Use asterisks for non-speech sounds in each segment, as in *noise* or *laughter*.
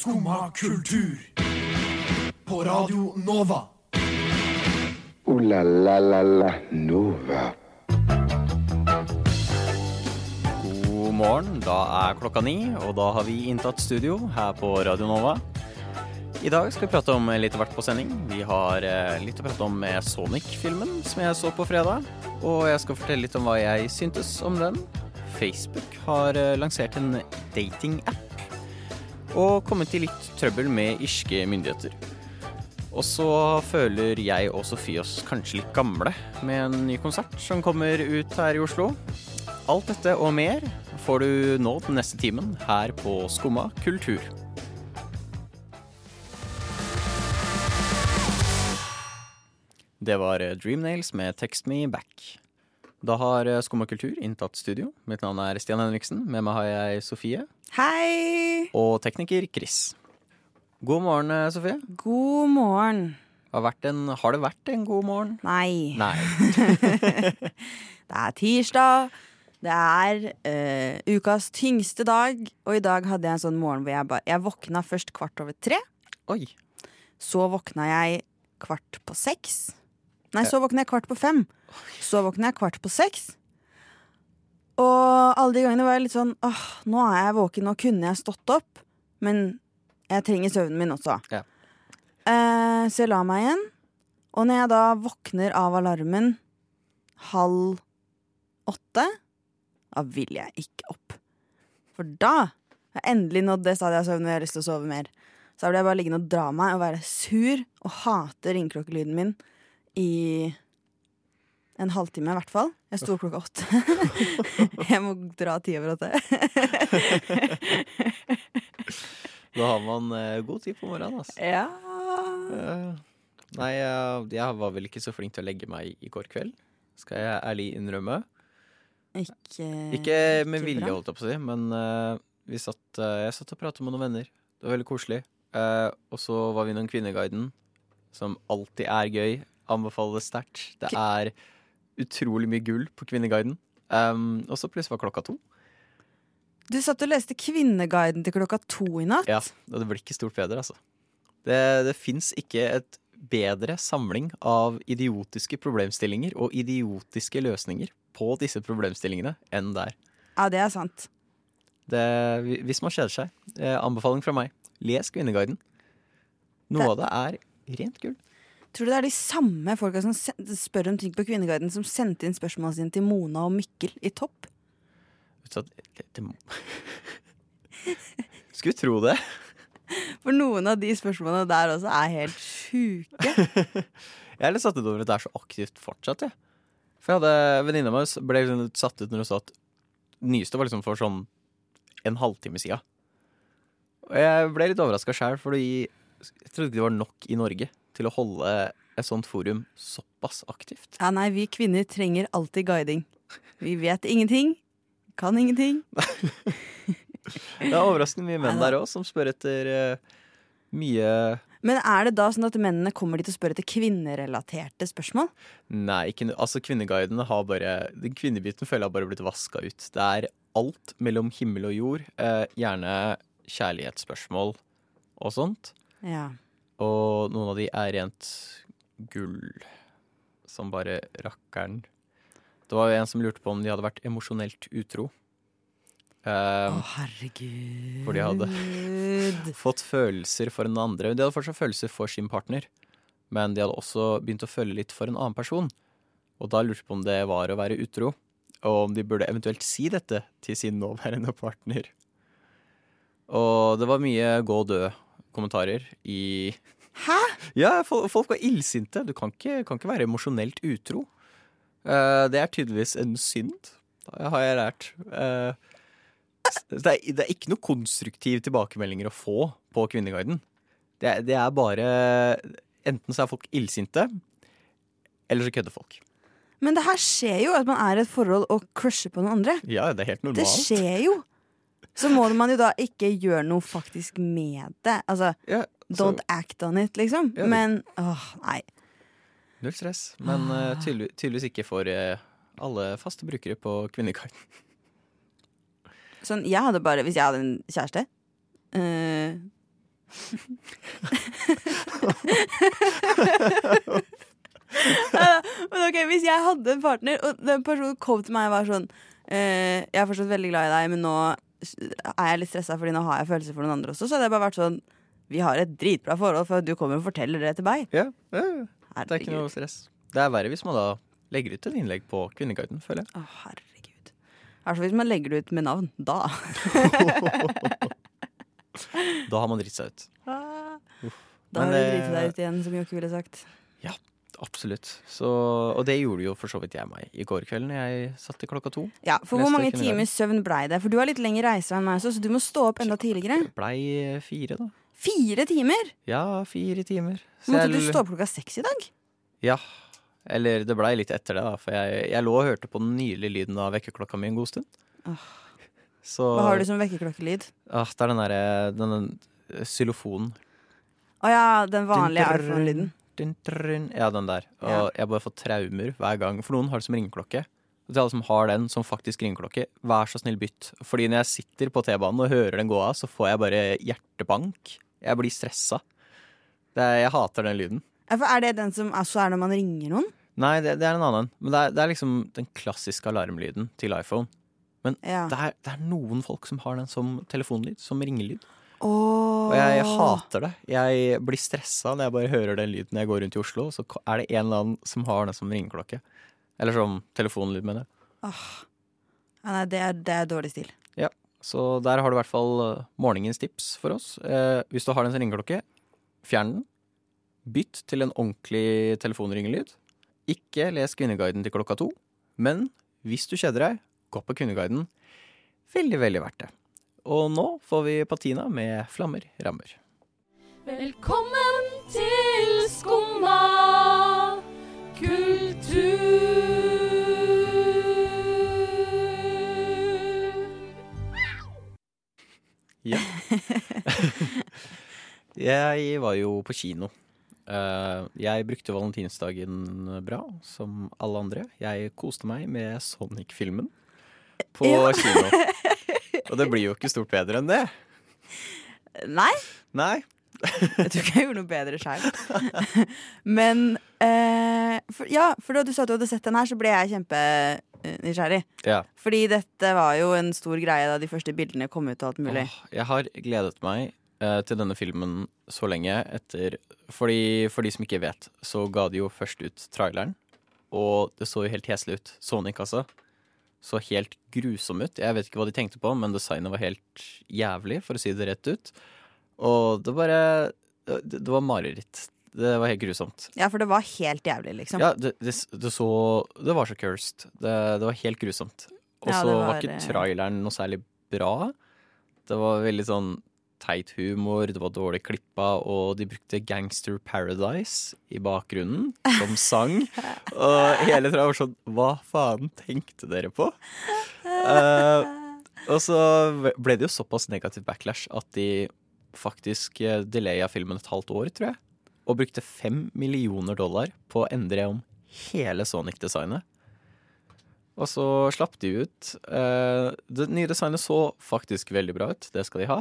Skumma kultur. På Radio Nova. O-la-la-la-la Nova. God morgen, da er klokka ni, og da har vi inntatt studio her på Radio Nova. I dag skal vi prate om litt av hvert på sending. Vi har eh, litt å prate om med Sonic-filmen som jeg så på fredag. Og jeg skal fortelle litt om hva jeg syntes om den. Facebook har eh, lansert en dating-app og kommet i litt trøbbel med irske myndigheter. Og så føler jeg og Sofie oss kanskje litt gamle med en ny konsert som kommer ut her i Oslo. Alt dette og mer får du nå den neste timen her på Skumma kultur. Det var Dreamnails med 'Text Me Back'. Da har eh, Skumma kultur inntatt studio. Mitt navn er Stian Henriksen. Med meg har jeg Sofie Hei! og tekniker Chris. God morgen, eh, Sofie. God morgen. Har, en, har det vært en god morgen? Nei. Nei. *laughs* Det er tirsdag. Det er uh, ukas tyngste dag. Og i dag hadde jeg en sånn morgen hvor jeg bare Jeg våkna først kvart over tre. Oi. Så våkna jeg kvart på seks. Nei, så våkner jeg kvart på fem. Så våkner jeg kvart på seks. Og alle de gangene var jeg litt sånn åh, nå er jeg våken, nå kunne jeg stått opp. Men jeg trenger søvnen min også. Ja. Eh, så jeg la meg igjen. Og når jeg da våkner av alarmen halv åtte, da vil jeg ikke opp. For da har jeg endelig nådd det stadiet av søvn hvor jeg har lyst til å sove mer. Så da blir jeg bare liggende og dra meg og være sur og hate ringeklokkelyden min i en halvtime i hvert fall. Jeg sto klokka åtte. *laughs* jeg må dra ti over åtte. *laughs* Da har man eh, god tid på morgenen, altså. ja. Eh, nei, jeg, jeg var vel ikke så flink til å legge meg i går kveld. Skal jeg ærlig innrømme. Ikke, Ikke med ikke vilje, holdt jeg på å si, men eh, vi satt, eh, jeg satt og pratet med noen venner. Det var veldig koselig. Eh, og så var vi innom Kvinneguiden, som alltid er gøy. Anbefaler det sterkt. Det er utrolig mye gull på Kvinneguiden. Um, og så plutselig var klokka to. Du satt og leste Kvinneguiden til klokka to i natt. Ja, og det blir ikke stort bedre, altså. Det, det fins ikke et bedre samling av idiotiske problemstillinger og idiotiske løsninger på disse problemstillingene enn der. Ja, det er sant. Det, hvis man kjeder seg, eh, anbefaling fra meg, les Kvinneguiden. Noe Det- av det er rent gull. Tror du det er de samme folka som spør om ting på Kvinneguiden, som sendte inn spørsmålene sine til Mona og Mikkel i topp? Du det, det må... *laughs* Skulle tro det. For noen av de spørsmålene der også er helt sjuke. *laughs* Jeg er litt satt ut over at det er så aktivt fortsatt, jeg. For jeg hadde venninna mi ble liksom satt ut når hun sa at nyeste var liksom for sånn en halvtime sida. Og jeg ble litt overraska sjæl, fordi jeg trodde ikke det var nok i Norge til å holde et sånt forum såpass aktivt. Ja, nei, vi kvinner trenger alltid guiding. Vi vet ingenting. Kan ingenting. *laughs* Det er overraskende mye menn der òg som spør etter uh, mye Men er det da sånn at mennene kommer dit og spør etter kvinnerelaterte spørsmål? Nei, ikke, altså kvinneguidene har bare Den kvinnebiten føler jeg har bare blitt vaska ut. Det er alt mellom himmel og jord. Uh, gjerne kjærlighetsspørsmål og sånt. Ja. Og noen av de er rent gull. Som bare rakkeren. Det var jo en som lurte på om de hadde vært emosjonelt utro. Å, Eh, herregud. For de hadde *laughs* fått følelser for den andre. De hadde fortsatt følelser for sin partner, men de hadde også begynt å føle litt for en annen person. Og da lurte de på om det var å være utro, og om de burde eventuelt si dette til sin nåværende partner. Og det var mye gå og dø-kommentarer i Hæ? *laughs* Ja, folk, var illsinte. Du kan ikke, kan ikke være emosjonelt utro. Uh, det er tydeligvis en synd, har jeg lært. Uh, det, er, det er ikke noe konstruktive tilbakemeldinger å få på Kvinneguiden. Det, det er bare Enten så er folk illsinte, eller så kødder folk. Men det her skjer jo, at man er i et forhold og crusher på noen andre. Ja, det er helt normalt. Det skjer jo. Så må man jo da ikke gjøre noe faktisk med det. Altså, Ja, så, don't act on it, liksom. Ja, Men åh, nei. null stress. Men uh, tydelig, tydeligvis ikke for uh, alle faste brukere på Kvinneguiden. *laughs* Sånn, jeg hadde bare, hvis jeg hadde en kjæreste uh, *laughs* *laughs* Men ok, Hvis jeg hadde en partner, og den personen kom til meg og var sånn eh, Jeg er fortsatt veldig glad i deg, men nå er jeg litt stressa fordi nå har jeg følelser for noen andre også, så hadde jeg bare vært sånn Vi har et dritbra forhold, for du kommer og forteller det til meg. Ja, ja, ja. det er ikke noe stress. Det er verre hvis man da legger ut et innlegg på Kvinneguiden, føler jeg. Å, herregud. Altså hvis man legger det ut med navn, da. *laughs* Da har man dritt seg ut. Da har du det- driti deg ut igjen, som Jokke ville sagt. Absolutt. Så, og det gjorde jo for så vidt jeg meg i går kveld når jeg satt til klokka to. Ja, For hvor mange timer søvn blei det? For du har litt lengre reise enn meg, også, så du må stå opp enda tidligere. Det blei fire, da. Fire timer! Ja, fire timer. Så Måtte jeg- du stå opp klokka seks i dag? Ja. Eller det blei litt etter det, da. For jeg, jeg lå og hørte på den nydelige lyden av vekkerklokka mi en god stund. Så Hva har du som vekkerklokkelyd? ah, Det er den derre den xylofonen. Å ja, den vanlige iPhone-lyden. Dun, dun, Ja, den der. Og Ja. jeg bare får traumer hver gang. For noen har det som ringeklokke. Og til alle som har den som faktisk ringeklokke, vær så snill bytt. Fordi når jeg sitter på T-banen og hører den gå av, så får jeg bare hjertebank. Jeg blir stressa. Det er, jeg hater den lyden. Ja, for Er det den som altså er når man ringer noen? Nei, det, det er en annen. Men det er, det er liksom den klassiske alarmlyden til iPhone. Ja. Det er, det er noen folk som har den som telefonlyd, som ringelyd. Åh. Og jeg hater det. Jeg blir stressa når jeg bare hører den lyden når jeg går rundt i Oslo. Så er det en eller annen som har den som ringeklokke. Eller som telefonlyd, mener jeg. Ja, nei, det, er, det er dårlig stil. Ja. Så der har du i hvert fall eh, morgenens tips for oss. Eh, hvis du har den som ringeklokke, fjern den. Bytt til en ordentlig telefonringelyd. Ikke les Kvinneguiden til klokka to. Men hvis du kjeder deg, gå på Kvinneguiden. Veldig, veldig verdt det. Og nå får vi Patina med Flammer rammer. Velkommen til Skumma kultur. Ja. *laughs* jeg var jo på kino. Eh, jeg brukte valentinsdagen bra, som alle andre. Jeg koste meg med Sonic-filmen på Ja. kino. *laughs* Og det blir jo ikke stort bedre enn det. Nei, Nei. jeg tror ikke jeg gjorde noe bedre sjøl. Men eh, for, Ja, for da du sa at du hadde sett den her, så ble jeg kjempenysgjerrig. Ja. Fordi dette var jo en stor greie da de første bildene kom ut. og alt mulig Åh, jeg har gledet meg eh, til denne filmen så lenge etter fordi, For de som ikke vet, så ga de jo først ut traileren. Og det så jo helt heslig ut. Sonic, altså. Så helt grusom ut. Jeg vet ikke hva de tenkte på, men designet var helt jævlig, for å si det rett ut. Og det bare Det, det var mareritt. Det var helt grusomt. Ja, for det var helt jævlig, liksom. Ja, det, det, det så Det var så cursed. Det, det var helt grusomt. Og så ja, var, var, ikke eh, traileren noe særlig bra. Det var veldig sånn teit humor, det var dårlig klippa, og de brukte Gangster Paradise i bakgrunnen som *laughs* sang. og hele tida var sånn Hva faen tenkte dere på? Uh, og så ble det jo såpass negativ backlash at de faktisk eh, delaya filmen et halvt år, tror jeg. Og brukte fem millioner dollar på å endre om hele Sonic-designet. Og så slapp de ut. eh, det nye designet så faktisk veldig bra ut, det skal de ha.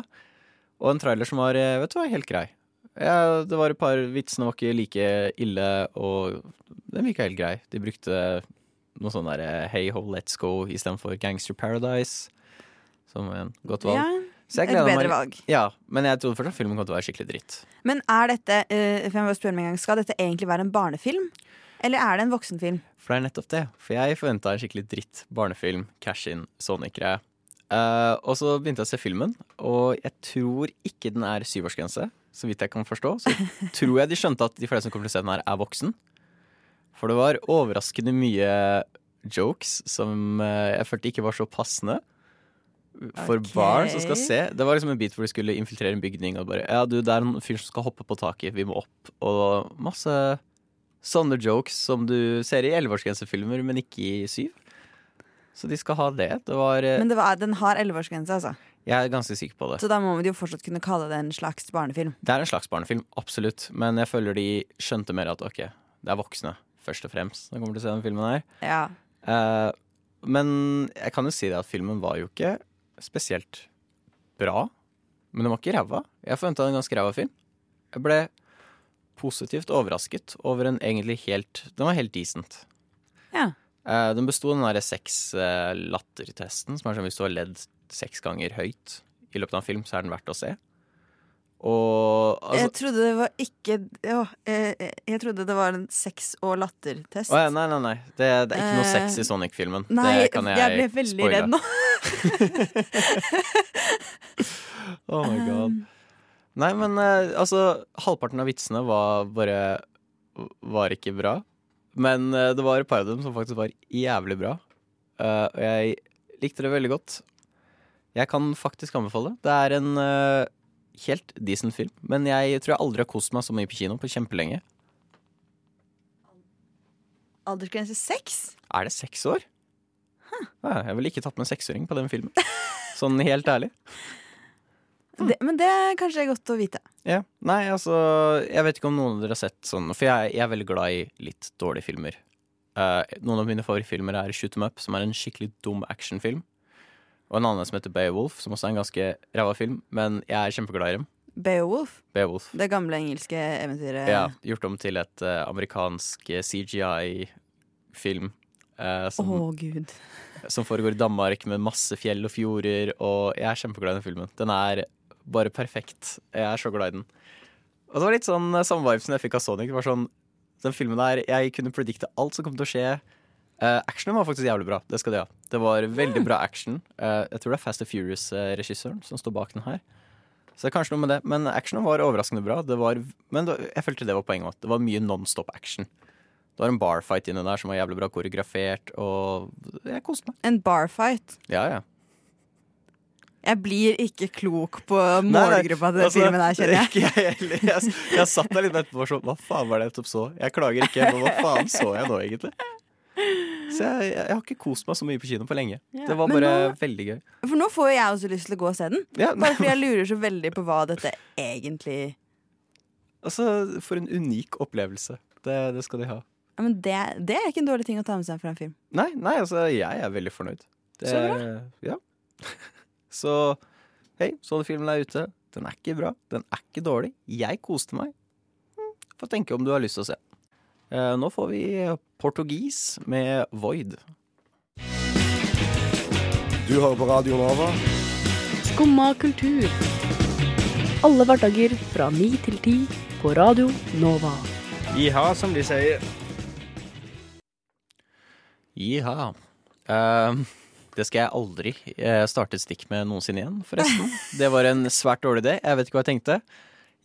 Og en trailer som var eh, vet du hva, helt grei. Ja, det var et par Vitsene var ikke like ille, og den virka helt grei. De brukte noe sånn der Hey ho, let's go istedenfor Gangster Paradise. Som en godt valg. Ja, Så et bedre meg- valg. Ja, men jeg trodde først at filmen kom til å være skikkelig dritt. Men er dette uh, for jeg må spørre meg en gang, Skal dette egentlig være en barnefilm? Eller er det en voksenfilm? For det er nettopp det. For jeg forventa en skikkelig dritt barnefilm, cash-in, Sonic-greie. Eh, og så begynte jeg å se filmen, og jeg tror ikke den er syvårsgrense. Så vidt jeg kan forstå. Så *laughs* tror jeg de skjønte at de fleste som kommer til å se den her, er voksen. For det var overraskende mye jokes som uh, jeg følte ikke var så passende. For okay. barn som skal se. Det var liksom en bit hvor de skulle infiltrere en bygning. Og bare, ja du, det er en fyr som skal hoppe på taket, vi må opp. Og masse sånne jokes som du ser i elleveårsgrensefilmer, men ikke i syv. Så de skal ha det. Det var eh, Men det var, den har 11-årsgrense, altså. Jeg er ganske sikker på det. Så da må vi jo fortsatt kunne kalle det en slags barnefilm. Det er en slags barnefilm, absolutt. Men jeg føler de skjønte mer at ok, det er voksne, først og fremst, som kommer til å se den filmen her. Ja. Eh, men jeg kan jo si det at filmen var jo ikke spesielt bra. Men den var ikke ræva. Jeg forventa en ganske ræva film. Jeg ble positivt overrasket over en egentlig helt Den var helt decent. Eh, den besto av den derre seks-lattertesten, som er sånn hvis du har ledd seks ganger høyt i løpet av en film, så er den verdt å se. Og altså jeg trodde det var ikke ja, jeg, jeg trodde det var en sex- og lattertest. Oh, ja, nei, nei, nei. Det, det er ikke noe Eh, sex i Sonic-filmen. Nei, det kan jeg, jeg ble veldig spoile. redd nå. *laughs* Oh my god. Nei, men eh, altså Halvparten av vitsene var bare Var ikke bra. Men eh, det var et par av dem som faktisk var jævlig bra. Eh, og jeg likte det veldig godt. Jeg kan faktisk anbefale. Det er en eh, helt decent film. Men jeg tror jeg aldri har kost meg så mye på kino på kjempelenge. Aldersgrense seks? Er det seks år? Ja, jeg ville ikke tatt med en seksåring på den filmen. Sånn helt ærlig. *laughs* Det, men det er kanskje godt å vite. Ja, Nei, altså Jeg vet ikke om noen av dere har sett sånn For jeg, jeg er veldig glad i litt dårlige filmer. Uh, noen av mine favorittfilmer er Shoot 'em Up, som er en skikkelig dum actionfilm. Og en annen som heter Beowulf, som også er en ganske ræva film, men jeg er kjempeglad i dem. Beowulf, Beowulf. det gamle engelske eventyret. Ja, gjort om til et uh, amerikansk eh, CGI-film. Uh, som, oh, gud. som foregår i Danmark med masse fjell og fjorder, og jeg er kjempeglad i den filmen. Den er bare perfekt. Jeg er så glad i den. Og det var litt sånn eh, samme vibe som jeg fikk av Sonic. Det var sånn, den filmen der, Jeg kunne predikte alt som kom til å skje. Uh, actionen var faktisk jævlig bra. Det skal de ha. Det var veldig bra action. Uh, jeg tror det er Fast and Furious-regissøren som står bak den her. Så det er kanskje noe med det. Men actionen var overraskende bra. Det var, men det, jeg følte det var poenget også. Det var mye non-stop action. Det var en barfight inni der som var jævlig bra koreografert, og jeg koste meg. En barfight. Ja, ja. Jeg blir ikke klok på målgruppa til den altså, filmen her, kjenner jeg. Ikke jeg heller. Jeg, jeg satt der litt etterpå og sånn Hva faen var det jeg nettopp så? Jeg klager ikke, men hva faen så jeg nå, egentlig? Så jeg, jeg har ikke kost meg så mye på kino på lenge. Ja, Det var bare nå- veldig gøy. For nå får jo jeg også lyst til å gå og se den. Ja, Bare fordi jeg lurer så veldig på hva dette egentlig altså, for en unik opplevelse. Det, det skal de ha. ja, men det, det er ikke en dårlig ting å ta med seg fra en film. Nei, nei, altså, jeg er veldig fornøyd. Det, Så Ja. Så hei, så du filmen er ute. Den er ikke bra. Den er ikke dårlig. Jeg koste meg. Hm, Få tenke om du har lyst til å se. Eh, nå får vi portugis med Void. Du hører på Radio Nova. Skumma kultur. Alle hverdager fra ni til ti på Radio Nova. Jiha, som de sier. Jiha. Eh, det skal jeg aldri eh, starte et stikk med noensinne igjen, forresten. Det var en svært dårlig idé. Jeg vet ikke hva jeg tenkte.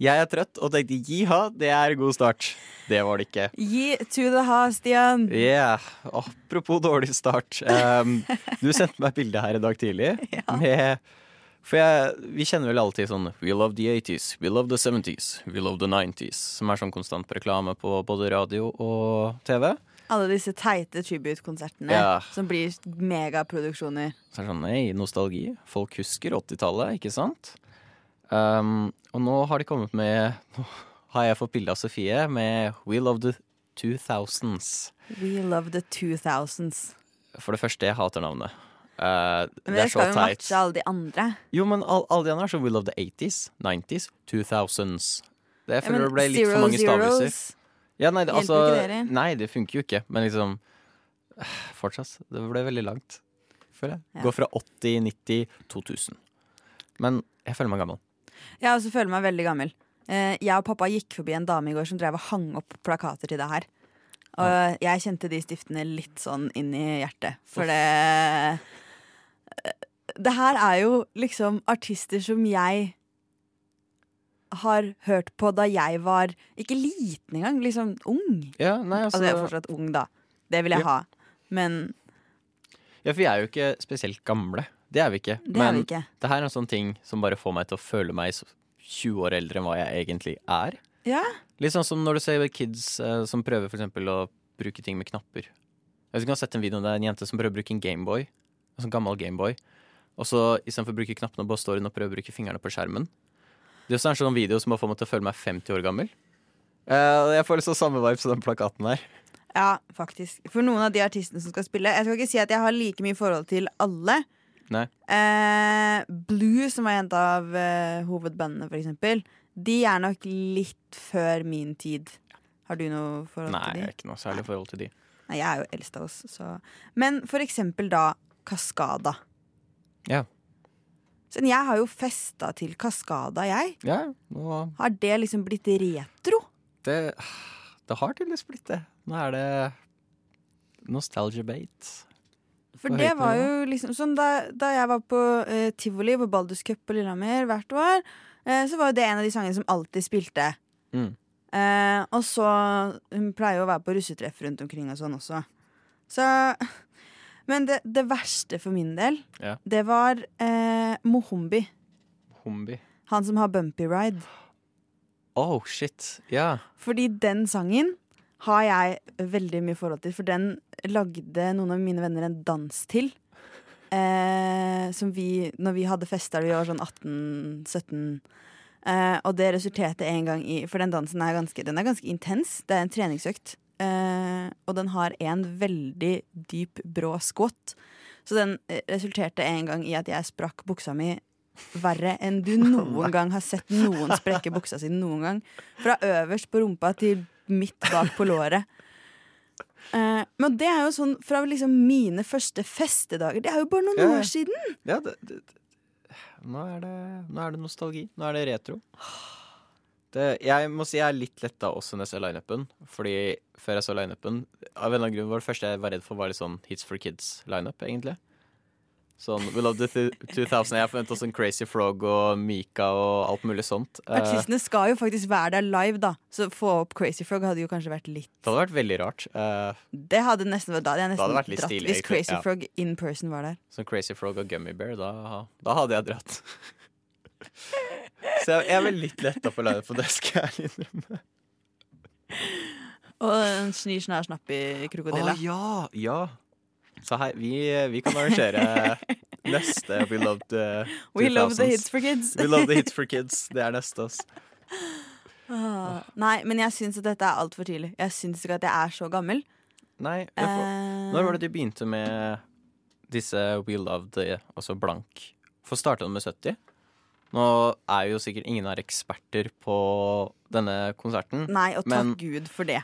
Jeg er trøtt og tenkte jiha, det er god start. Det var det ikke. Gi to the ha, Stian. Yeah. Apropos dårlig start. Um, du sendte meg et bilde her i dag tidlig. *laughs* Med, for jeg, vi kjenner vel alltid sånn We love the 80s, we love the 70s, we love the 90s. Som er sånn konstant reklame på både radio og TV. Alle disse teite tribute-konsertene Ja. som blir megaproduksjoner. Så er det sånn, nei, nostalgi. Folk husker 80-tallet, ikke sant? Um, og nå har de kommet med Nå har jeg fått bilde av Sofie med We love the 2000s. We love the 2000s. For det første, jeg hater navnet. Uh, Men det skal jo matche alle de andre. Jo, men all- alle de andre er sånn We love the 80s, 90s, 2000s. Det, jeg Ja, føler men det ble litt zero for mange stavelser. zeros. Ja, nei, det, Hjelper altså, ikke dere? nei, det funker jo ikke. Men liksom eh, *sighs* Fortsatt. Det ble veldig langt. Føler jeg. Ja. Går fra 80, 90, 2000. Men jeg føler meg gammel. Jeg også føler meg veldig gammel. Eh, jeg og pappa gikk forbi en dame i går som drev og hang opp plakater til det her. Og jeg kjente de stiftene litt sånn inn i hjertet. For det Det her er jo liksom artister som jeg har hørt på da jeg var ikke liten engang, liksom ung. Ja, nei, altså, Altså jeg er fortsatt ung, da. Det vil jeg Ja. ha. Men ja, for vi er jo ikke spesielt gamle. Det er vi ikke. det Men er vi ikke. det her er en sånn ting som bare får meg til å føle meg 20 år eldre enn hva jeg egentlig er. Ja. Litt sånn som når du ser kids eh, som prøver for eksempel å bruke ting med knapper. Jeg vet ikke om du har sett en video der en jente som prøver å bruke en Gameboy. En sånn gammel Gameboy. Og så istedenfor å bruke knappene, bare står hun og prøver å bruke fingrene på skjermen. Det er også en sånn video som har fått meg til å føle meg 50 år gammel. Eh, jeg får liksom samme vibe som den plakaten her. Ja, faktisk. For noen av de artistene som skal spille Jeg skal ikke si at jeg har like mye forhold til alle, Nei. Eh, Blue, som var en av eh, hovedbandene, for eksempel, de er nok litt før min tid. Har du noe forhold Nei, til de? har ikke noe særlig forhold til de. Nei, jeg er jo eldst av oss, så Men for eksempel da Kaskada. Ja. Så jeg har jo festa til Kaskada, jeg. Ja, nå Har det liksom blitt retro? Det, det har tydeligvis blitt det. Nå er det nostalgia bate. For det var jo liksom sånn Da, da jeg var på eh, tivoli på Baldus Cup på Lillehammer hvert år, eh, så var jo det en av de sangene som alltid spilte. Mm. Eh, og så Hun pleier jo å være på russetreff rundt omkring og sånn også. Så Men det, det verste for min del, Ja. det var eh, Mohombi. Mohombi. Han som har Bumpy Ride. Oh, shit. Ja. Fordi den sangen har jeg veldig mye forhold til, for den lagde noen av mine venner en dans til. Eh, som vi, når vi hadde fester da vi var sånn 18-17. Eh, og det resulterte en gang i For den dansen er ganske, den er ganske intens. Det er en treningsøkt. Eh, og den har en veldig dyp, brå skvott. Så den eh, resulterte en gang i at jeg sprakk buksa mi verre enn du noen gang har sett noen sprekke buksa si noen gang. Fra øverst på rumpa til midt bak på låret. Eh, men det er jo sånn fra liksom mine første festedager. Det er jo bare noen Ja, år siden! ja det, det. Nå, er det, nå er det nostalgi. Nå er det retro. Det, jeg må si jeg er litt letta også når jeg ser lineupen. Fordi før jeg så lineupen Av en eller annen grunn var det første jeg var redd for, var litt sånn Hits for Kids-lineup, egentlig. Sånn We Love the Th- 2000. Jeg forventa sånn Crazy Frog og Mika og alt mulig sånt. Eh, Artistene skal jo faktisk være der live, da. Så få opp Crazy Frog hadde jo kanskje vært litt det hadde vært veldig rart. Uh, Det hadde nesten vært da hadde jeg Det nesten hadde vært litt dratt stilig, hvis Crazy ja. Frog in person var der. Som Crazy Frog og Gummy Bear, da, da hadde jeg dratt. *laughs* Så jeg, jeg vel litt letta på lineup, for det skal jeg innrømme. Og en sny snær, snappi krokodille. Å ja! Ja. Så her, vi, vi kan arrangere neste We Love the 2000s. We love the hits for kids. We love the hits for kids. Det er neste, altså. Ah, Nei, men jeg syns at dette er altfor tidlig. Jeg syns ikke at jeg er så gammel. Nei, får, Eh, når var det de begynte med disse We Love the Altså blank? For starta de med 70? Nå er jo sikkert ingen her eksperter på denne konserten. Nei, og takk Men- Gud for det.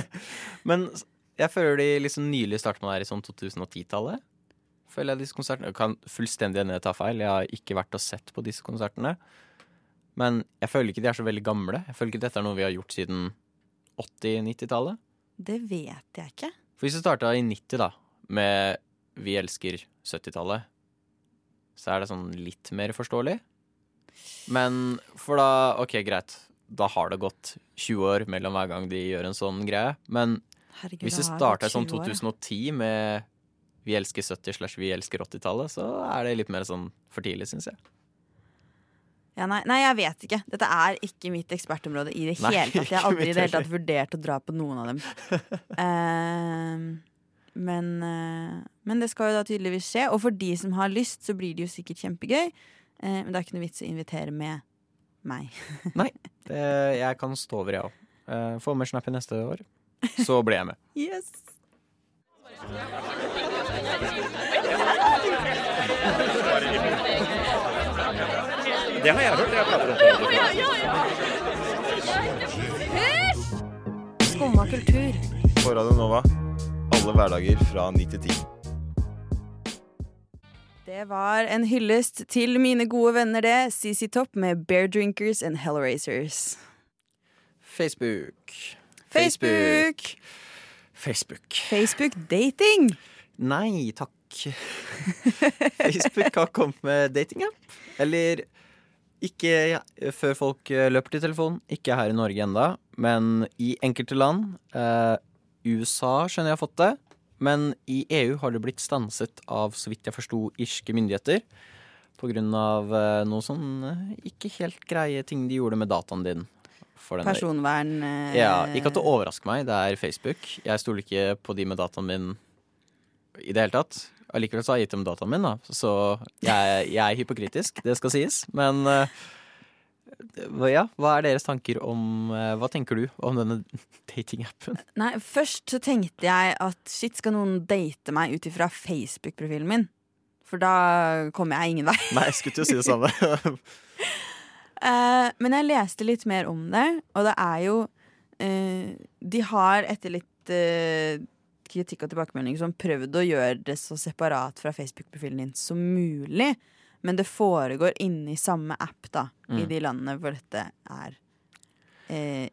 *laughs* Men jeg føler de liksom nylig startet med det her i sånn 2010-tallet. Føler jeg disse konsertene Jeg kan fullstendig hende jeg tar feil. Jeg har ikke vært og sett på disse konsertene. Men jeg føler ikke de er så veldig gamle. Jeg føler ikke dette er noe vi har gjort siden 80-90-tallet. Det vet jeg ikke. For hvis du starta i 90, da, med Vi elsker 70-tallet, så er det sånn litt mer forståelig. Men for da OK, greit. Da har det gått 20 år mellom hver gang de gjør en sånn greie. Men Herregud, hvis det starter starta sånn 2010 med Vi elsker 70 slash Vi elsker 80-tallet, så er det litt mer sånn for tidlig, syns jeg. Ja, nei, nei, jeg vet ikke. Dette er ikke mitt ekspertområde i det Nei, hele tatt. Jeg har aldri i det hele tatt vurdert å dra på noen av dem. uh, *laughs* men, uh, men det skal jo da tydeligvis skje. Og for de som har lyst, så blir det jo sikkert kjempegøy. Eh, men det er ikke noe vits å invitere med meg. *laughs* Det, jeg kan stå over, jeg òg. Eh, få med Snappy neste år, så blir jeg med. *laughs* Yes. Det har jeg hørt. Jeg prater om det. Skumma kultur. På Radio Nova. Alle hverdager fra 9 til 10. Det var en hyllest til mine gode venner, det. CC Topp med Bear Drinkers and Hellraisers. Facebook. Facebook! Facebook. Facebook dating. Nei takk. *laughs* Facebook har kommet med datingapp. Eller ikke ja, før folk eh, løper til telefonen. Ikke her i Norge enda, men i enkelte land. Eh, USA skjønner jeg har fått det. Men i EU har det blitt stanset av, så vidt jeg forsto, irske myndigheter. Av eh, noe sånn eh, ikke helt greie ting de gjorde med dataen din. Personvern. eh, ja, ikke at det overrasker meg, det er Facebook. Jeg stoler ikke på de med dataen min i det hele tatt. Allikevel så har jeg gitt dem dataen min, da. Så jeg, jeg er hypokritisk, det skal sies. Men hva- ja, hva er deres tanker om eh, Hva tenker du om denne *laughs* datingappen? Nei, først så tenkte jeg at shit, skal noen date meg ut ifra Facebook-profilen min? For da kommer jeg ingen vei. Nei, jeg skulle til å si det samme. *laughs* Eh, men jeg leste litt mer om det, og det er jo eh, De har etter litt kritikk og tilbakemelding som prøvd å gjøre det så separat fra Facebook-profilen din som mulig. Men det foregår inni samme app da, i Mm. de landene hvor dette er eh,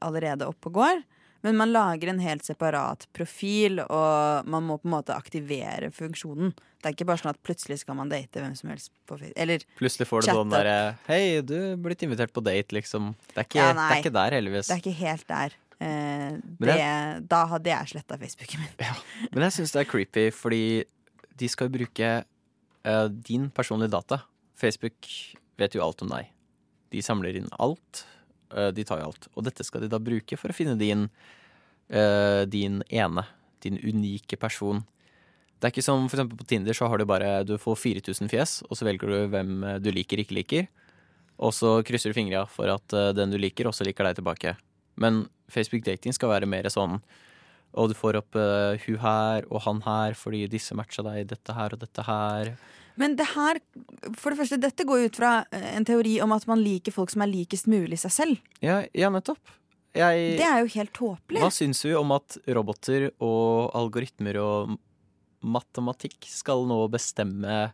allerede oppe og går. Men man lager en helt separat profil, og man må på en måte aktivere funksjonen. Det er ikke bare sånn at plutselig skal man date hvem som helst på. Eller Plutselig får du noen sånn derre Hei, du er blitt invitert på date, liksom. Det er ikke, Ja, det er ikke der, heldigvis. Det er ikke helt der. Eh, det, jeg- da hadde jeg sletta Facebooken min. Men jeg syns det er creepy, fordi de skal jo bruke eh, din personlige data. Facebook vet jo alt om deg. De samler inn alt. eh, de tar jo alt. Og dette skal de da bruke for å finne din, eh, din ene, din unike person. Det er ikke som for eksempel på Tinder, så har du bare Du får 4000 fjes, og så velger du hvem du liker, ikke liker. Og så krysser du fingra for at den du liker, også liker deg tilbake. Men Facebook dating skal være mer sånn og du får opp uh, hun her og han her fordi disse matcha deg, dette her og dette her. Men det her, for det første, dette går jo ut fra eh, en teori om at man liker folk som er likest mulig seg selv. Ja, ja nettopp. Jeg, Det er jo helt tåpelig. hva syns vi om at roboter og algoritmer og matematikk skal nå bestemme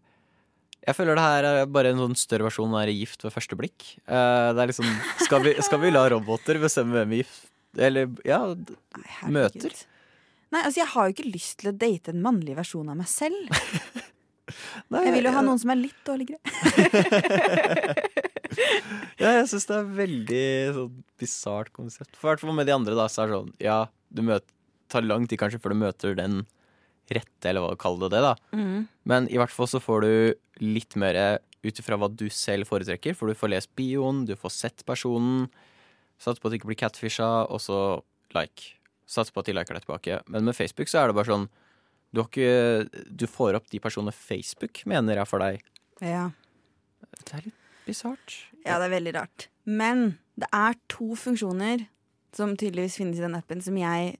Jeg føler det her er bare en sånn større versjon av Gift ved første blikk. Uh, det er liksom Skal vi, skal vi la roboter bestemme hvem vi Eller, ja Nei, møter? Nei, altså Jeg har jo ikke lyst til å date en mannlig versjon av meg selv. *laughs* Nei, Jeg vil jo ha noen som er litt dårligere. *laughs* Ja, jeg syns det er veldig sånn bisart konsept. For hvert fall med de andre, da, så er det sånn Ja, du møter, tar lang tid kanskje før du møter den rette, eller hva du kaller det, da. Mm. Men i hvert fall så får du litt mer ut ifra hva du selv foretrekker, for du får lest bioen, du får sett personen, satser på at de ikke blir catfisha, og så like. Sats på at de liker deg tilbake. Men med Facebook så er det bare sånn Du, har ikke, du får opp de personene Facebook mener er for deg. Ja. Det er litt bisart. ja, det er veldig rart. Men det er to funksjoner som tydeligvis finnes i den appen, som jeg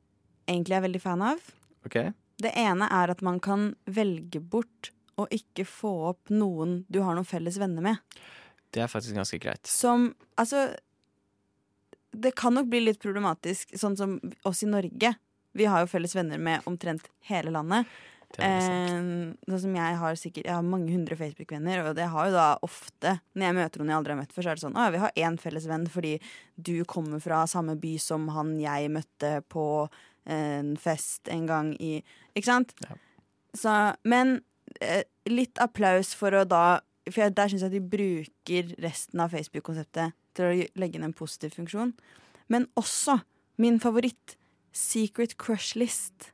egentlig er veldig fan av. Ok? Det ene er at man kan velge bort å ikke få opp noen du har noen felles venner med. Det er faktisk ganske greit. Som Altså Det kan nok bli litt problematisk, sånn som oss i Norge. Vi har jo felles venner med omtrent hele landet. Eh, sånn som jeg har sikkert Jeg har mange hundre Facebook-venner, og det har jo da ofte Når jeg møter noen jeg aldri har møtt før, så er det sånn Å ja, vi har én felles venn fordi du kommer fra samme by som han jeg møtte på en fest en gang i Ikke sant? Ja. Så, men eh, litt applaus for å da For jeg, der syns jeg de bruker resten av Facebook-konseptet til å legge inn en positiv funksjon. Men også min favoritt, Secret Crush List.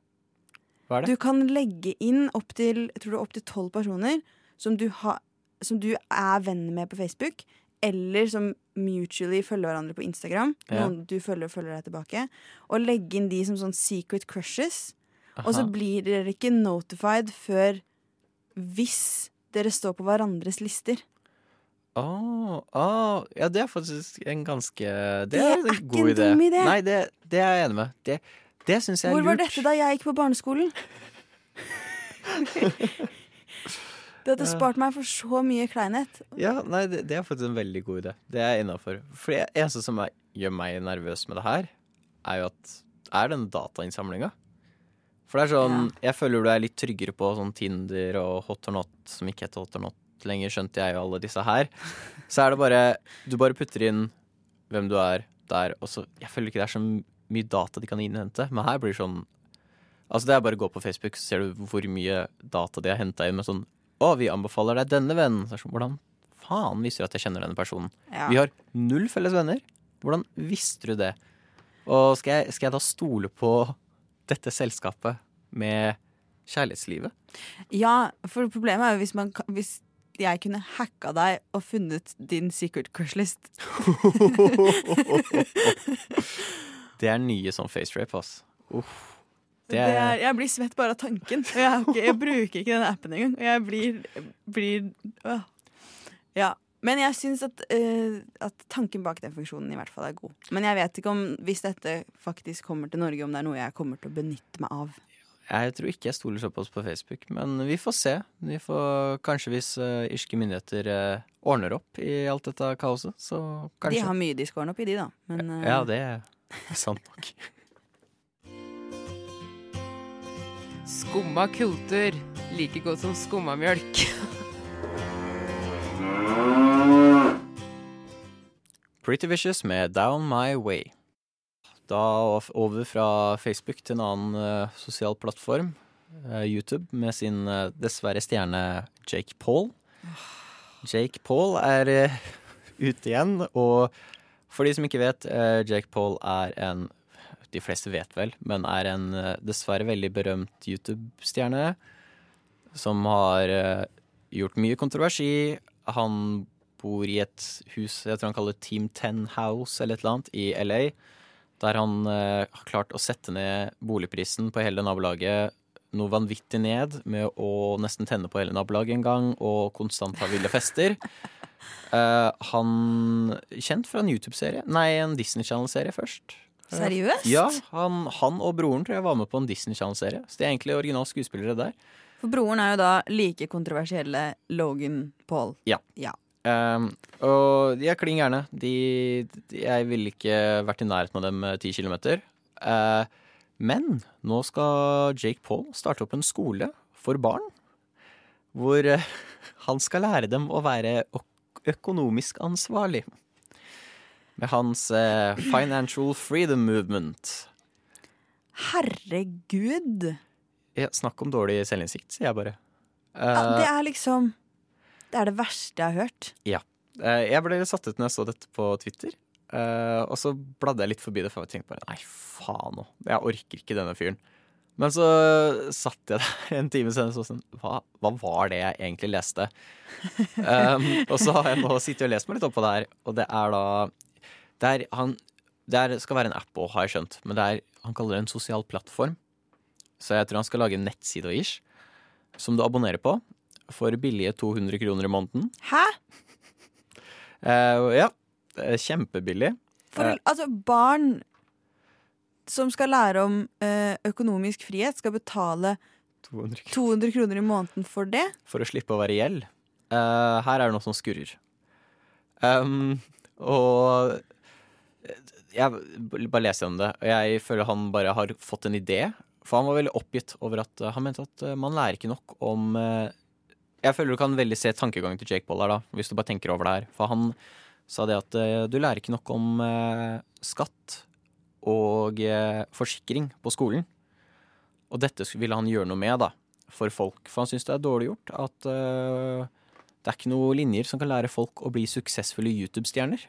Hva er det? Du kan legge inn opptil opp tolv personer som du, ha, som du er venn med på Facebook, eller som mutually følger hverandre på Instagram. Ja. Noen du følger og følger deg tilbake. Og legge inn de som sånn secret crushes. Og så blir dere ikke notified før hvis dere står på hverandres lister. Åh, oh, ja, det er faktisk en ganske Det, Det er er en ikke god idé. idé. Nei, det, det er jeg enig med. Det, det syns jeg er Hvor var dette da jeg gikk på barneskolen? *laughs* Det hadde spart meg for så mye kleinhet. Ja, nei, det, det er faktisk en veldig god idé. Det er jeg innafor. For det eneste som er, gjør meg nervøs med det her, er jo at Er den datainnsamlinga. For det er sånn Jeg føler du er litt tryggere på sånn Tinder og Hot or Not, som ikke heter Hot or Not lenger, skjønte jeg jo alle disse her. Så er det bare Du bare putter inn hvem du er der, og så Jeg føler ikke det er så mye data de kan innhente, men her blir det sånn Altså Det er bare å gå på Facebook, så ser du hvor mye data de har henta inn med sånn Å, vi anbefaler deg denne vennen. Så er det sånn, Hvordan faen visste du at jeg kjenner denne personen? Ja. Vi har null felles venner. Hvordan visste du det? Og skal jeg, skal jeg da stole på dette selskapet med kjærlighetslivet? Ja, for problemet er jo hvis, man, hvis jeg kunne hacka deg og funnet din secret crush list. *laughs* Det er nye sånn facerape, ass. Uff. Det er, jeg blir svett bare av tanken. Og jeg, ikke, jeg bruker ikke den appen engang. Og jeg blir, blir øh. Ja. Men jeg syns at, øh, at tanken bak den funksjonen i hvert fall er god. Men jeg vet ikke om hvis dette faktisk kommer til Norge, om det er noe jeg kommer til å benytte meg av. Jeg tror ikke jeg stoler såpass på Facebook, men vi får se. Vi får, kanskje hvis uh, irske myndigheter uh, ordner opp i alt dette kaoset, så kanskje. De har mye de skal ordne opp i, de, da. Men uh... Ja, det er sant nok. *laughs* Skumma kultur. Like godt som skumma mjølk. Pretty Vicious med Down My Way. Da over fra Facebook til en annen eh, sosial plattform, eh, YouTube, med sin eh, dessverre stjerne Jake Paul. Jake Paul er *laughs* ute igjen, og for de som ikke vet, Jake Paul er en De fleste vet vel, men er en dessverre veldig berømt YouTube-stjerne som har gjort mye kontroversi. Han bor i et hus jeg tror han kaller Team 10 House eller et eller annet i LA. Der han eh, har klart å sette ned boligprisen på hele nabolaget noe vanvittig ned med å nesten tenne på hele nabolaget en gang og konstant ha ville fester. *laughs* Eh, han Kjent fra en YouTube-serie, nei, en Disney Channel-serie først. Seriøst? Ja, han, han og broren tror jeg var med på en Disney Channel-serie. Så de er egentlig originale skuespillere der. For broren er jo da like kontroversielle Logan Paul. Ja. Ja. Um, og de er klin gærne. Jeg ville ikke vært i nærheten av dem med ti kilometer. Uh, men nå skal Jake Paul starte opp en skole for barn. Hvor uh, *laughs* han skal lære dem å være økonomisk ansvarlig. Med hans uh, Financial Freedom Movement. Herregud! Ja, snakk om dårlig selvinnsikt, sier jeg bare. Ja, Eh, det er liksom Det er det verste jeg har hørt. Ja. Jeg ble satt ut når jeg så dette på Twitter. Eh, og så bladde jeg litt forbi det, for jeg tenkte bare nei, faen òg. Jeg orker ikke denne fyren. Men så satt jeg der en time senere og sånn hva, hva var det jeg egentlig leste? um, og så har jeg nå sittet og lest meg litt opp på det her, og det er da Det, er, han, det er, skal være en app òg, har jeg skjønt, men det er, han kaller det en sosial plattform. Så jeg tror han skal lage en nettside og ish, som du abonnerer på for billige 200 kroner i måneden. Hæ? Uh, ja, kjempebillig. For, Eh. altså, barn som skal lære om eh, økonomisk frihet, skal betale 200 kroner 200 kroner i måneden for det? for å slippe å være i gjeld. Uh, her er det noe som skurrer. Um, og jeg bare leser om det, og jeg føler han bare har fått en idé. For han var veldig oppgitt over at han mente at man lærer ikke nok om Jeg føler du kan veldig se tankegangen til Jake Paul her, da, hvis du bare tenker over det her. For han sa det at eh, du lærer ikke nok om eh, skatt og eh, forsikring på skolen. Og dette ville han gjøre noe med, da, for folk. For han syns det er dårlig gjort at det er ikke noen linjer som kan lære folk å bli suksessfulle YouTube-stjerner.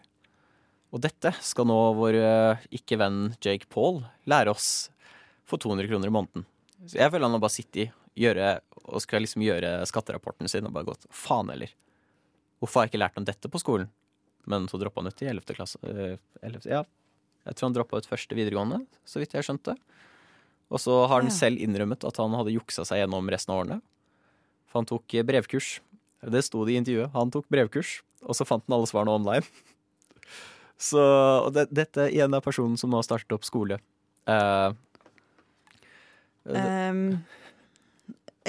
Og dette skal nå vår ikke-venn Jake Paul lære oss for 200 kroner i måneden. Så jeg føler han har bare sittet gjøre, og skal liksom gjøre skatterapporten sin og bare gått faen heller. Hvorfor har jeg ikke lært om dette på skolen? Men så droppa han ut i 11. klasse. eh, 11. Ja, jeg tror han droppa ut første videregående, så vidt jeg skjønte. Og så har han Ja. selv innrømmet at han hadde juksa seg gjennom resten av årene. For han tok eh, brevkurs. Det sto det i intervjuet. Han tok brevkurs, og så fant han alle svarene online. *laughs* Så og det, dette igjen er personen som nå har startet opp skole. Eh, det- Ehm,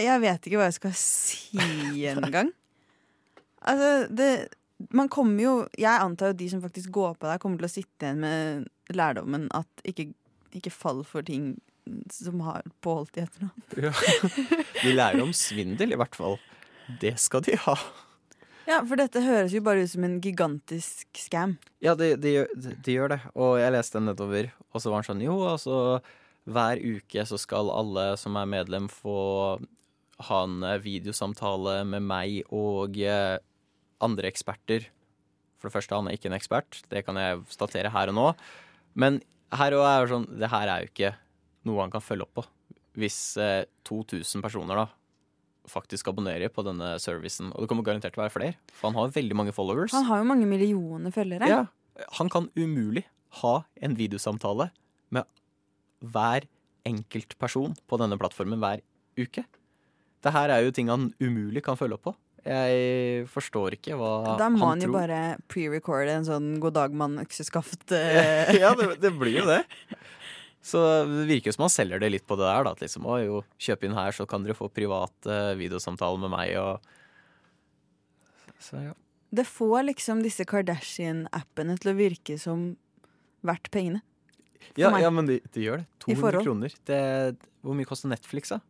jeg vet ikke hva jeg skal si *laughs* engang. Altså, det Man kommer jo Jeg antar jo de som faktisk går på deg, kommer til å sitte igjen med lærdommen at ikke, ikke fall for ting som har påholdt i etternavn. Ja. De lærer om svindel, i hvert fall. Det skal de ha. Ja, for dette høres jo bare ut som en gigantisk scam. Ja, de, de, de, gjør det. Og jeg leste den nedover, og så var han sånn Jo, altså hver uke så skal alle som er medlem få ha en eh, videosamtale med meg og eh, andre eksperter. For det første, han er ikke en ekspert. Det kan jeg statere her og nå. Men her og er sånn Det her er jo ikke noe han kan følge opp på. Hvis eh, 2000 personer da faktisk abonnerer på denne servicen. Og det kommer garantert til å være flere, for han har veldig mange followers. Han har jo mange millioner følgere. Ja, han kan umulig ha en videosamtale med hver enkelt person på denne plattformen hver uke. Det her er jo ting han umulig kan følge opp på. Jeg forstår ikke hva han tror. Da må han, jo tror. bare pre-recorde en sånn 'god dag, mann, økseskaft'. *laughs* eh, ja, det, det blir jo det. Så det virker jo som han selger det litt på det der. Da, at liksom, å, jo, kjøp inn her, så kan dere få private videosamtaler med meg. Og... Så ja. Det får liksom disse Kardashian-appene til å virke som verdt pengene. Ja, ja, men det de gjør det. 200 kroner. Det, hvor mye koster Netflix, da?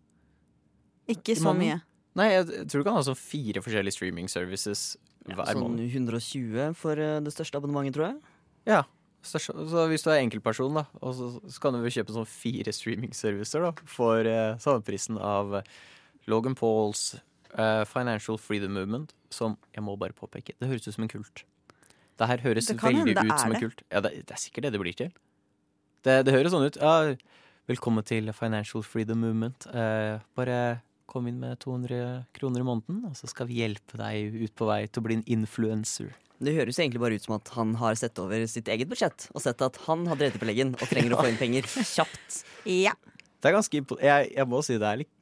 Ikke så mye. Nei, jeg tror du kan ha sånn fire forskjellige streaming services hver Sånn måned. 120 for eh, det største abonnementet, tror jeg. Ja. Så hvis du er enkeltperson, da, og så, så kan du vel kjøpe sånn fire streaming-servicer da, for eh, sameprisen av eh, Logan Pauls eh, Financial Freedom Movement, som jeg må bare påpeke, det høres ut som en kult. Det her høres Det veldig hende ut som en kult. Ja, det, det er sikkert det det blir til. Det, det høres sånn ut. Ja, velkommen til Financial Freedom Movement. Eh, bare kom inn med 200 kroner i måneden, og så skal vi hjelpe deg ut på vei til å bli en influencer. Det høres egentlig bare ut som at han har sett over sitt eget budsjett og sett at han har drevet på leggen og trenger å få inn penger *laughs* kjapt. Ja. Det er ganske jeg, jeg må si det er litt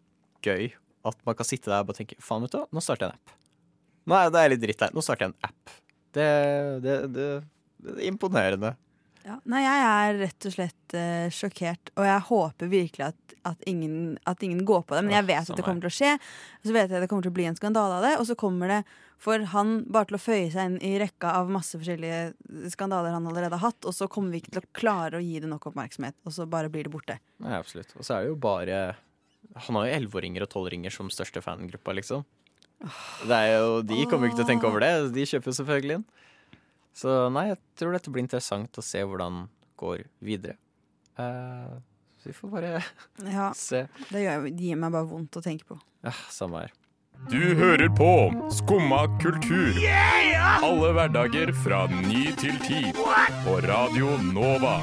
gøy at man kan sitte der og bare tenke Faen, vet du nå starter jeg en app. Nå er det er litt dritt her. Nå starter jeg en app. Det, det, det, det er imponerende. Ja. Nei, jeg er rett og slett uh, sjokkert, og jeg håper virkelig at, at, ingen, at ingen går på det. Men jeg vet at det kommer til å skje, og så vet jeg at det kommer til å bli en skandale av det. Og så kommer det for han bare til å føye seg inn i rekka av masse forskjellige skandaler han allerede har hatt, og så kommer vi ikke til å klare å gi det nok oppmerksomhet, og så bare blir det borte. Nei, absolutt. Og så er det jo bare Han har jo elleveåringer og tolvåringer som største fangruppa, liksom. Det er jo, de kommer jo ikke til å tenke over det. De kjøper jo selvfølgelig inn. Så nei, jeg tror dette blir interessant å se hvordan det går videre. Uh, så vi får bare *laughs* Ja, se. det, gjør, gir meg bare vondt å tenke på. Ja, samme her. Du hører på Skumma kultur. Alle hverdager fra ny til ti. På Radio Nova.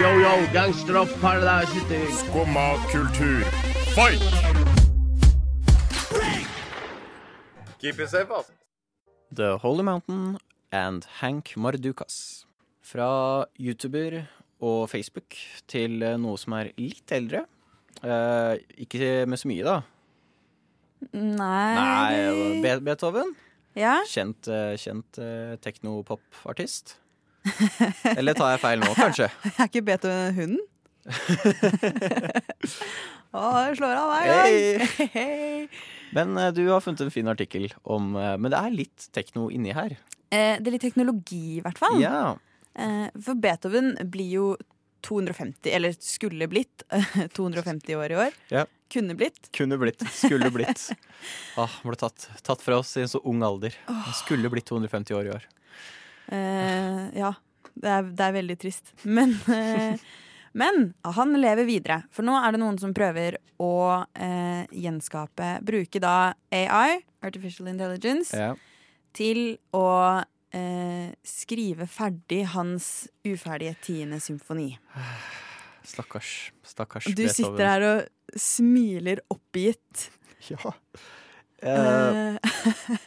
Yo, yo, gangsteropp, er Skumma kultur, fight! Keep it safe, ass. The Holy Mountain and Hank Mardukas. Fra YouTuber og Facebook til eh, noe som er litt eldre. Eh, ikke med så mye, da. Nei, Nei, Be Beethoven. Ja? Kjent, eh, kjent eh, teknopop-artist. *laughs* Eller tar jeg feil nå, kanskje? *laughs* Er ikke Beethoven hunden? *laughs* Å, det slår av hver gang. Hey. Men du har funnet en fin artikkel om Men det er litt tekno inni her. Eh, det er litt teknologi, i hvert fall. Ja. Eh, for Beethoven blir jo 250, eller skulle blitt, *laughs* 250 år i år. Ja. Kunne blitt. Kunne blitt. Skulle blitt. *laughs* Ah, ble tatt, tatt fra oss i en så ung alder. Skulle blitt 250 år i år. Eh, ja, det er, det er veldig trist. Men, eh, men han lever videre. For nå er det noen som prøver å eh, gjenskape Bruke da AI, Artificial Intelligence, Ja. Til å eh, skrive ferdig hans uferdige tiende symfoni. Stakkars. Stakkars Du sitter her og smiler oppgitt. *laughs* Ja. Eh,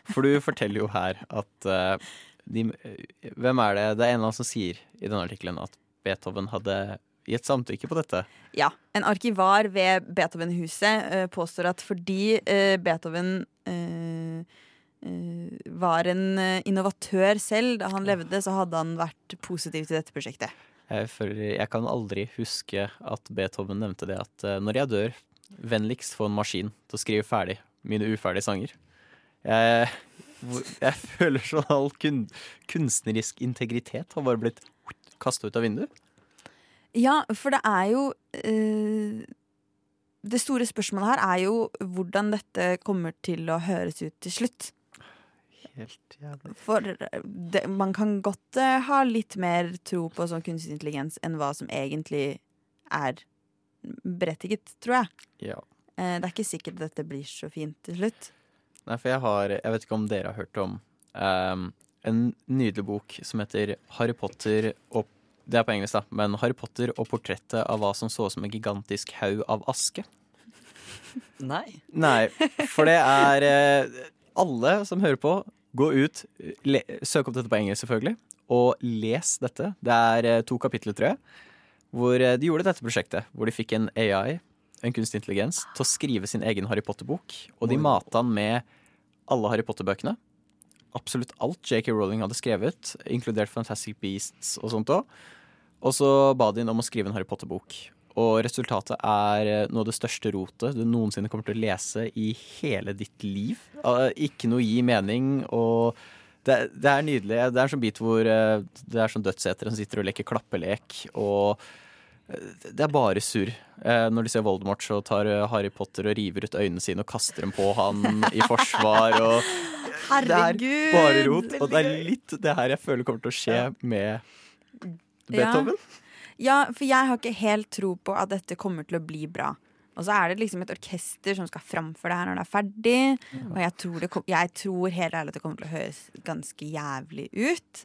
for du forteller jo her at eh, de, eh, Hvem er det? Det er en eller annen som sier i denne artikkelen at Beethoven hadde gitt samtykke på dette. Ja, En arkivar ved Beethoven-huset eh, påstår at fordi eh, Beethoven eh, eh, var en eh, innovatør selv da han levde, så hadde han vært positiv til dette prosjektet. Jeg, føler, jeg kan aldri huske at Beethoven nevnte det at eh, når jeg dør, vennligst få en maskin til å skrive ferdig mine uferdige sanger. Jeg, jeg *laughs* føler sånn all kun, kunstnerisk integritet har bare blitt kasta ut av vinduet. Ja, for det er jo øh, Det store spørsmålet her er jo hvordan dette kommer til å høres ut til slutt. Helt jævlig. For det, man kan godt uh, ha litt mer tro på sånn kunstig intelligens enn hva som egentlig er berettiget, tror jeg. Ja. Uh, det er ikke sikkert dette blir så fint til slutt. Nei, for jeg har Jeg vet ikke om dere har hørt om um, en nydelig bok som heter Harry Potter og Det er på engelsk, da, men Harry Potter og portrettet av hva som så ut som en gigantisk haug av aske. Nei. Nei, for det er eh, Alle som hører på, gå ut, le, søk opp dette på engelsk selvfølgelig, og les dette. Det er eh, to kapitler, tror jeg, hvor eh, de gjorde dette prosjektet. Hvor de fikk en AI, en kunstig intelligens, til å skrive sin egen Harry Potter-bok. Og de mata han med alle Harry Potter-bøkene. Absolutt alt J.K. Rowling hadde skrevet, inkludert Fantastic Beasts og sånt òg. Og så ba de inn om å skrive en Harry Potter-bok. Og resultatet er eh, noe av det største rotet du noensinne kommer til å lese i hele ditt liv. Eh, Ikke noe gi mening, og det, det er nydelig. Det er en sånn bit hvor eh, det er sånn dødsetere som sitter og leker klappelek, og eh, det er bare surr. Når de ser Voldemort, så tar Harry Potter og river ut øynene sine og kaster dem på han i forsvar. Og Herregud! Det er bare rot, og det er litt det her jeg føler kommer til å skje med Beethoven. Ja, for jeg har ikke helt tro på at dette kommer til å bli bra. Og så er det liksom et orkester som skal framføre det her når det er ferdig. Og jeg tror, det kom, jeg tror helt ærlig at det kommer til å høres ganske jævlig ut.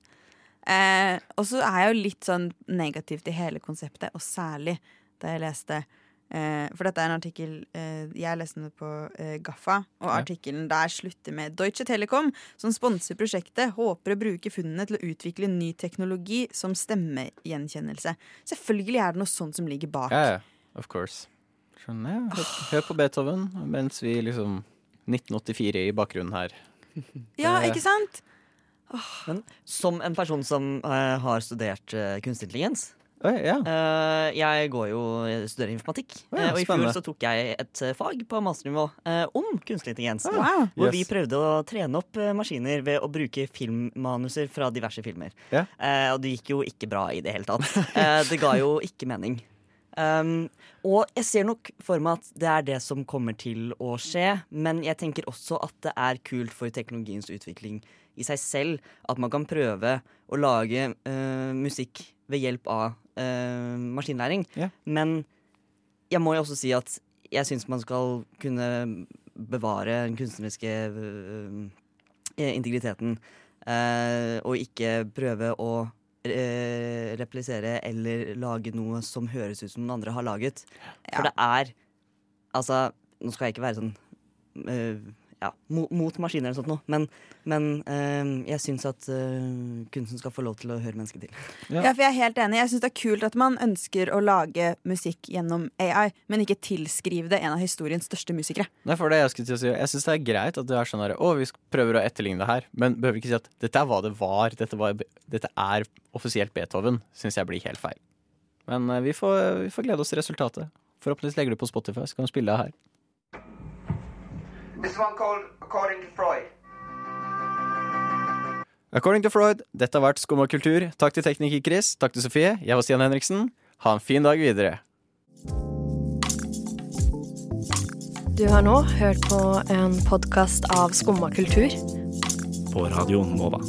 Eh, og så er jeg jo litt sånn negativ til hele konseptet, og særlig da jeg leste eh, For dette er en artikkel eh, Jeg leste den på eh, Gaffa, og Ja. artikkelen der slutter med Deutsche Telekom, som sponser prosjektet, håper å bruke funnene til å utvikle ny teknologi som stemmegjenkjennelse. Selvfølgelig er det noe sånt som ligger bak. Ja, ja. Of course. Skjønner jeg. Hør, hør på Beethoven mens vi liksom 1984 i bakgrunnen her. *laughs* Ja, Eh, ikke sant? Men som en person som uh, har studert uh, kunstig intelligens ja. eh, Jeg går jo studerer informatikk. Oh, ja, eh, og i fjor så tok jeg et eh, fag på masternivå om kunstig intelligens. Oh, wow. Hvor Yes. vi prøvde å trene opp maskiner ved å bruke filmmanuser fra diverse filmer. Yeah. Og det gikk jo ikke bra i det hele tatt. Det ga jo ikke mening. Um, og jeg ser nok for meg at det er det som kommer til å skje, men jeg tenker også at det er kult for teknologiens utvikling i seg selv at man kan prøve å lage uh, musikk ved hjelp av eh, maskinlæring. Men jeg må jo også si at jeg syns man skal kunne bevare den kunstneriske uh, integriteten, Uh, og ikke prøve å replisere eller lage noe som høres ut som noen andre har laget. For det er Altså, nå skal jeg ikke være sånn ja, mot, mot maskiner eller sånt noe, men, men eh, jeg syns at eh, kunsten skal få lov til å høre mennesket til. Ja. for jeg er helt enig. Jeg syns det er kult at man ønsker å lage musikk gjennom AI, men ikke tilskrive det en av historiens største musikere. Nei, for det Jeg skulle til å si Jeg syns det er greit at det er sånn her Å, vi prøver å etterligne det her, men behøver ikke si at dette er hva det var. Dette, var, dette er offisielt Beethoven. Syns jeg blir helt feil. Men eh, vi, får, vi får glede oss til resultatet. Forhåpentligvis legger du på Spotify, så kan du spille det her. This one called According to Freud. According to Freud, dette har vært Skumma kultur. Takk til tekniker Chris. Takk til Sofie. Jeg var Stian Henriksen. Ha en fin dag videre. Du har nå hørt på en podkast av Skumma kultur. På Radio Nova.